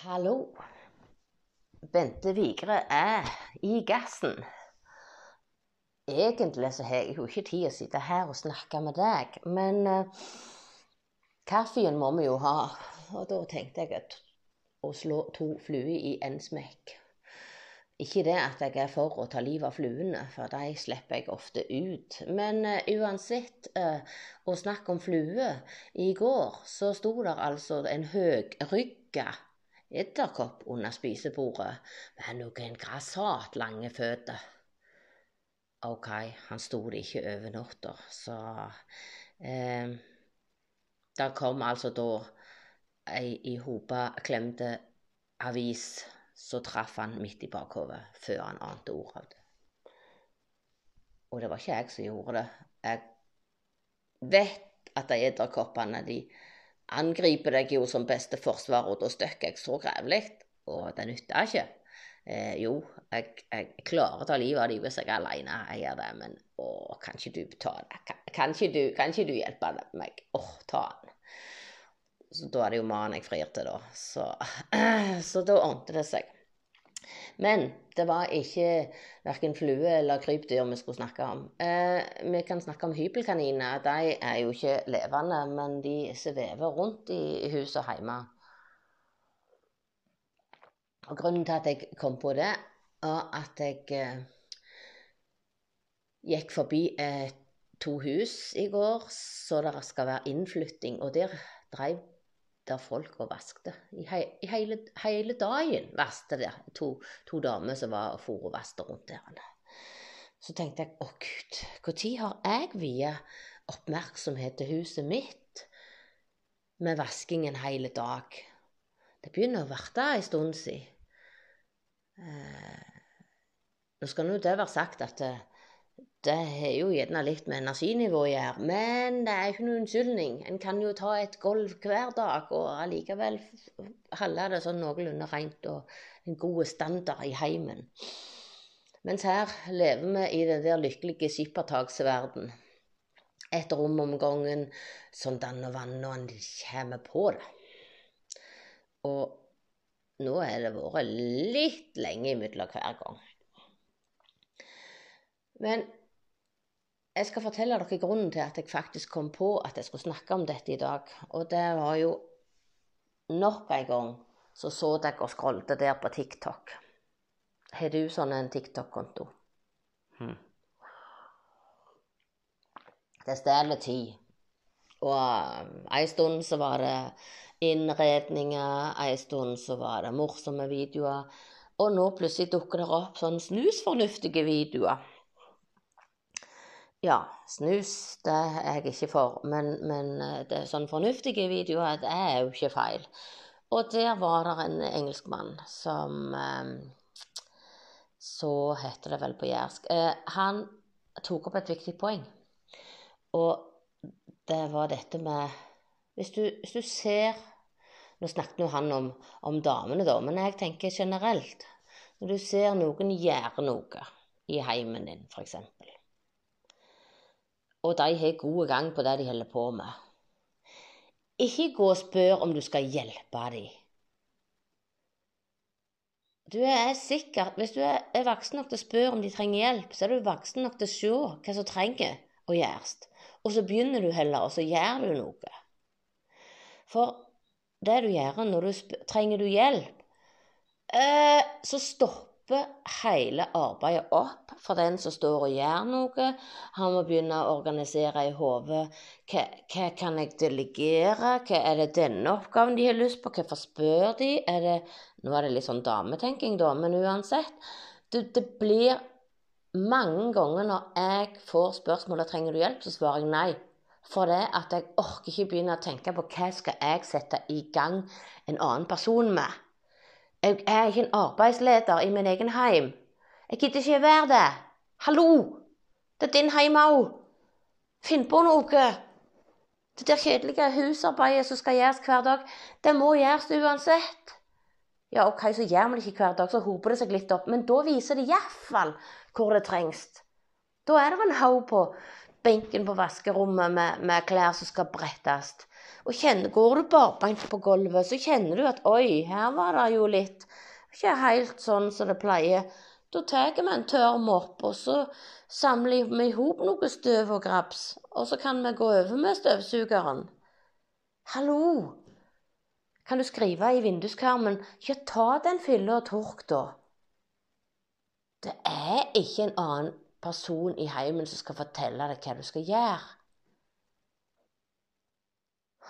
Hallo. Bente Vigre er i gassen. Egentlig så har jeg jo ikke tid å sitte her og snakke med deg, men uh, kaffen må vi jo ha. Og da tenkte jeg at å slå to fluer i én smekk. Ikke det at jeg er for å ta livet av fluene, for de slipper jeg ofte ut. Men uh, uansett, uh, å snakke om fluer I går så sto der altså en høgrygga edderkopp under spisebordet med noen grassat lange føtter. Ok, han sto det ikke over natta, så eh, Det kom altså da ei i hopeklemte avis så traff han midt i bakhodet før han ante ordet av det. Og det var ikke jeg som gjorde det. Jeg vet at de edderkoppene de angriper deg jo som beste forsvar, og da støkker jeg så grevlig, og det nytter ikke. Eh, jo, jeg, jeg, klarer å ta livet av dem hvis jeg er alene Jeg gjør det, men å, kan ikke du betale? Kan, ikke du, kan ikke du hjelpe meg? Åh, ta den. Så da er det jo mannen jeg frir til, da. Så, så da ordnet det seg. Men det var ikke verken flue eller krypdyr vi skulle snakke om. Eh, vi kan snakke om hybelkaniner. De er jo ikke levende, men de svever rundt i huset hjemme. Og grunnen til at jeg kom på det, var at jeg eh, gikk forbi eh, to hus i går, så det skal være innflytting. Og der drev der folk og vaskte. I, he, i hele, hele, dagen vaskte det to, to, damer som var og for og vasket rundt der. Så tenkte jeg å gud, når har jeg via oppmerksomhet til huset mitt med vasking en hel dag? Det begynner å bli en stund siden. Eh, nå skal nå det være sagt at det, det har jo gjerne litt med energinivået å gjøre, men det er ikke noen unnskyldning. En kan jo ta et gulv hver dag og allikevel holde det sånn noenlunde rent og en god standard i heimen. Mens her lever vi i den der lykkelige skippertaksverden. Et rom om gangen som danner vann når en kommer på det. Og nå har det vært litt lenge imellom hver gang. Men jeg skal fortelle dere grunnen til at jeg faktisk kom på at jeg skulle snakke om dette i dag. Og det var jo nok en gang så så jeg og scrollet der på TikTok. Har du sånn en TikTok-konto? Hmm. Det stjeler tid. Og um, en stund så var det innredninger, en stund så var det morsomme videoer. Og nå plutselig dukker det opp sånn snusfornuftige videoer ja, snus det er jeg ikke for, men, men eh, det er sånn fornuftige videoer det er jo ikke feil. Og der var det en engelskmann som eh, Så heter det vel på jærsk. Eh, han tok opp et viktig poeng. Og det var dette med Hvis du, hvis du ser Nå snakket jo han om, om damene, da, men jeg tenker generelt. Når du ser noen gjøre noe i heimen din, f.eks og de har god gang på det de holder på med. Ikke gå og spør om du skal hjelpe dem. Du er sikkert, Hvis du er voksen nok til å spørre om de trenger hjelp, så er du voksen nok til å se hva som trenger å gjøres. Og så begynner du heller, og så gjør du noe. For det du gjør når du Trenger du hjelp? Eh, så stopp stopper hele arbeidet opp for den som står og gjør noe. Han må begynne å organisere i hodet. Hva, hva, kan jeg delegere? Hva er det denne oppgaven de har lyst på? Hvorfor spør de? Er det, nå er det litt sånn dametenking, da, men uansett. Det, det blir mange ganger når jeg får spørsmålet trenger du hjelp, så svarer jeg nei. For det at jeg orker ikke begynne å tenke på hva skal jeg sette i gang en annen person med. Jeg er ikke en arbeidsleder i min egen heim. Jeg gidder ikke være det. Hallo! Det er din heim òg. Finn på noe. Det der kjedelige husarbeidet som skal gjøres hver dag, det må gjøres uansett. Ja, OK, så gjør vi det ikke hver dag, så hoper det seg litt opp. Men da viser det iallfall hvor det trengs. Da er det en haug på benken på vaskerommet med, med klær som skal brettes. Og kjenner, går du barbeint på gulvet, så kjenner du at oi, her var det jo litt ikke helt sånn som det pleier. Da tar vi en tørr mopp, og så samler vi i hop noe støv og grabs. Og så kan vi gå over med støvsugeren. Hallo! Kan du skrive i vinduskarmen ja, ta den fylla og tørk, da. Det er ikke en annen person i heimen som skal fortelle deg hva du skal gjøre.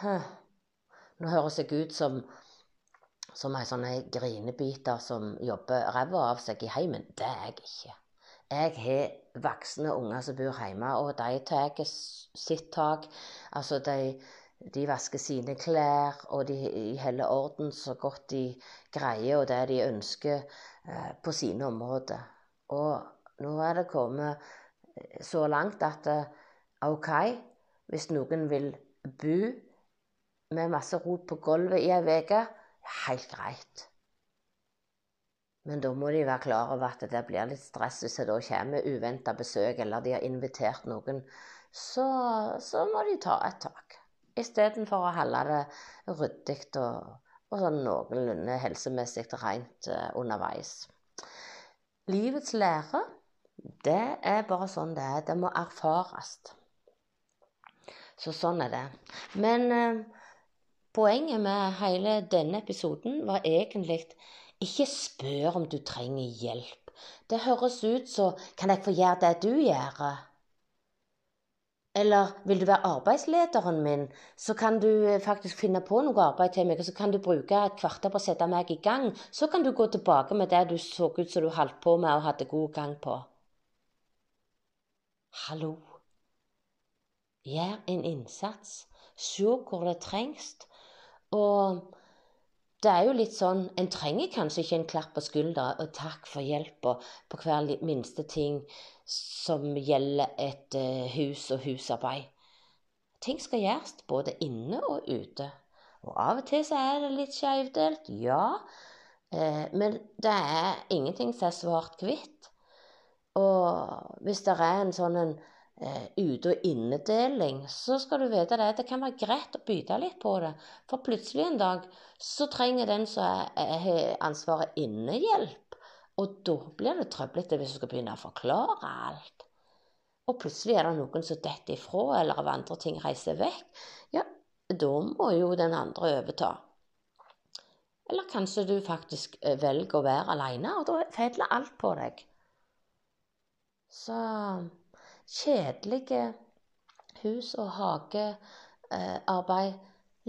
Nå høres jeg ut som, som ei sånn grinebiter som jobber ræva av seg i heimen. Det er jeg ikke. Jeg har voksne unger som bor hjemme, og de tar sitt tak. Altså, de, de, vasker sine klær, og de holder orden så godt de greier, og det de ønsker eh, på sine områder. Og nå er det kommet så langt at eh, OK, hvis noen vil bo med masse rot på gulvet i ei uke, helt greit. Men da må de være klar over at det blir litt stress hvis det da kommer uventa besøk, eller de har invitert noen. Så, så må de ta et tak. Istedenfor å holde det ryddig og, og sånn noenlunde helsemessig rent uh, underveis. Livets lære, det er bare sånn det er. Det må erfares. Så sånn er det. Men eh, poenget med hele denne episoden var egentlig ikke spør om du trenger hjelp. Det høres ut som Kan jeg få gjøre det du gjør? Eller vil du være arbeidslederen min, så kan du eh, faktisk finne på noe arbeid til meg, og så kan du bruke et kvarter på å sette meg i gang. Så kan du gå tilbake med det du så ut som du holdt på med og hadde god gang på. Hallo. Gjør en innsats. Se hvor det trengs. Og det er jo litt sånn En trenger kanskje ikke en klapp på skuldra og takk for hjelpa på hver minste ting som gjelder et uh, hus og husarbeid. Ting skal gjøres både inne og ute. Og av og til så er det litt skjevdelt, ja. Eh, men det er ingenting som er svart-hvitt. Og hvis det er en sånn en eh, ute- og innedeling, så skal du vite det. Det kan være greit å bytte litt på det. For plutselig en dag så trenger den som har ansvaret inne, hjelp. Og da blir det trøblete hvis du skal begynne å forklare alt. Og plutselig er det noen som detter ifra, eller av andre ting reiser vekk. Ja, da må jo den andre overta. Eller kanskje du faktisk eh, velger å være alene, og da faller alt på deg. Så kjedelige hus- og hagearbeid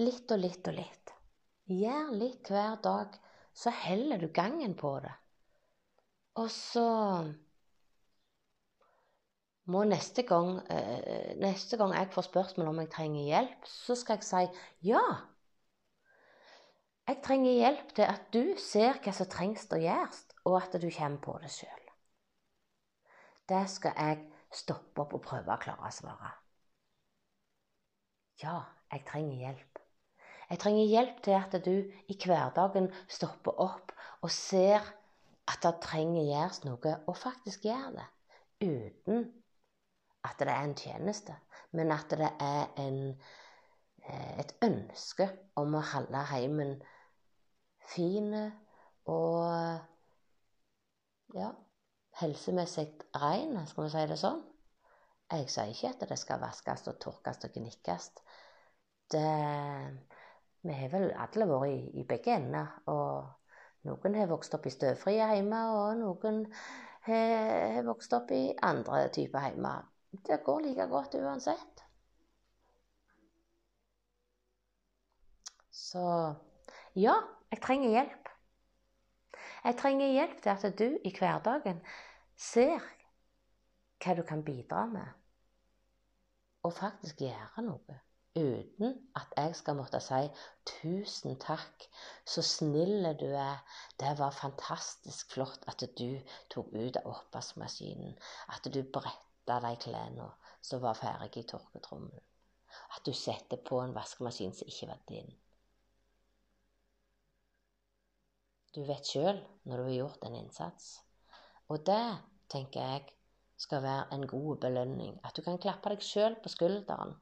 litt og litt og litt. Gjør litt hver dag, så heller du gangen på det. Og så må neste gang, eh, neste gang jeg får spørsmål om jeg trenger hjelp, så skal jeg si ja. Jeg trenger hjelp til at du ser hva som trengs å gjøres, og at du kommer på det sjøl. Det skal jeg stoppe opp og prøve å klare å svare. Ja, jeg trenger hjelp. Jeg trenger hjelp til at du i hverdagen stopper opp og ser at det trenger gjøres noe, og faktisk gjør det. Uten at det er en tjeneste, men at det er en, eh, et ønske om å holde heimen fin og ja, helsemessig ren, skal vi si det sånn. Jeg sier ikke at det skal vaskes og tørkes og gnikkes. Vi har vel alle vært i, i begge ender. og noen har vokst opp i støvfrie hjemme, og noen har vokst opp i andre typer hjemme. Det går like godt uansett. Så ja, jeg trenger hjelp. Jeg trenger hjelp til at du i hverdagen ser hva du kan bidra med, og faktisk gjøre noe uten at jeg skal måtte si 'tusen takk, så snill du er'. Det var fantastisk flott at du tok ut av oppvaskmaskinen. At du bretta de klærne som var ferdige i tørketrommelen. At du setter på en vaskemaskin som ikke var din. Du vet sjøl når du har gjort en innsats. Og det, tenker jeg, skal være en god belønning. At du kan klappe deg sjøl på skulderen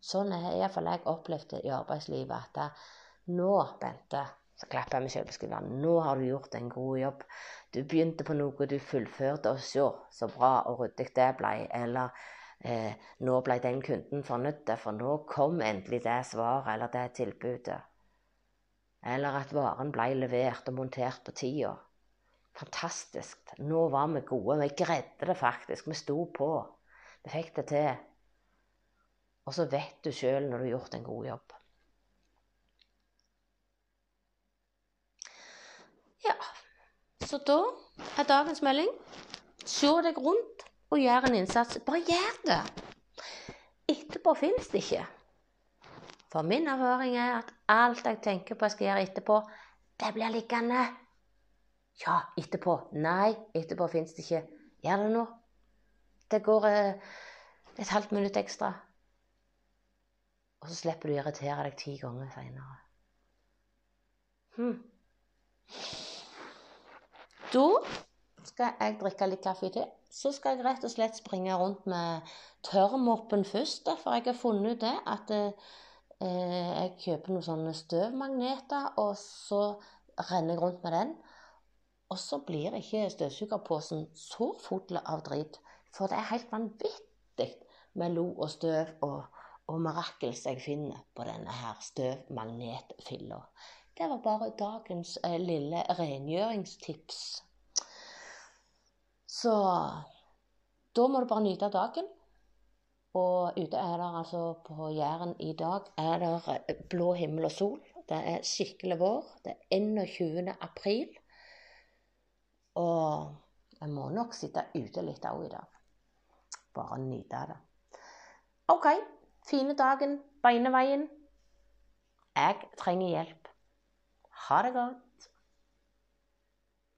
Sånn har iallfall jeg opplevd det i arbeidslivet. At nå, Bente, så klapper jeg meg selv på skulderen. Nå har du gjort en god jobb. Du begynte på noe, du fullførte, og se så bra og ryddig det ble. Eller eh, nå ble den kunden fornøyd, for nå kom endelig det svaret eller det tilbudet. Eller at varen ble levert og montert på tida. Fantastisk. Nå var vi gode. Vi greide det faktisk. Vi sto på. Vi fikk det til. Og så vet du sjøl når du har gjort en god jobb. Ja, så da er dagens melding se deg rundt og gjør en innsats. Bare gjør det. Etterpå fins det ikke. For min erfaring er at alt jeg tenker på jeg skal gjøre etterpå, det blir liggende. Ja, etterpå. Nei, etterpå fins det ikke. Gjør det nå. Det går eh, et halvt minutt ekstra. Og så slipper du å irritere deg ti ganger seinere. Hmm. Da skal jeg drikke litt kaffe til. Så skal jeg rett og slett springe rundt med tørrmoppen først. For jeg har funnet ut det at eh, jeg kjøper noen sånne støvmagneter, og så renner jeg rundt med den. Og så blir ikke støvsugerposen så full av dritt. For det er helt vanvittig med lo og støv og, og mirakels jeg finner på denne her støvmagnetfilla. Det var bare dagens eh, lille rengjøringstips. Så da må du bare nyte dagen. Og ute er det altså på Jæren i dag er det eh, blå himmel og sol. Det er skikkelig vår. Det er 21. april. Og jeg må nok sitte ute litt òg i dag. Bare nyte det. OK. Fine dagen, beineveien. Jeg trenger hjelp. Ha det godt.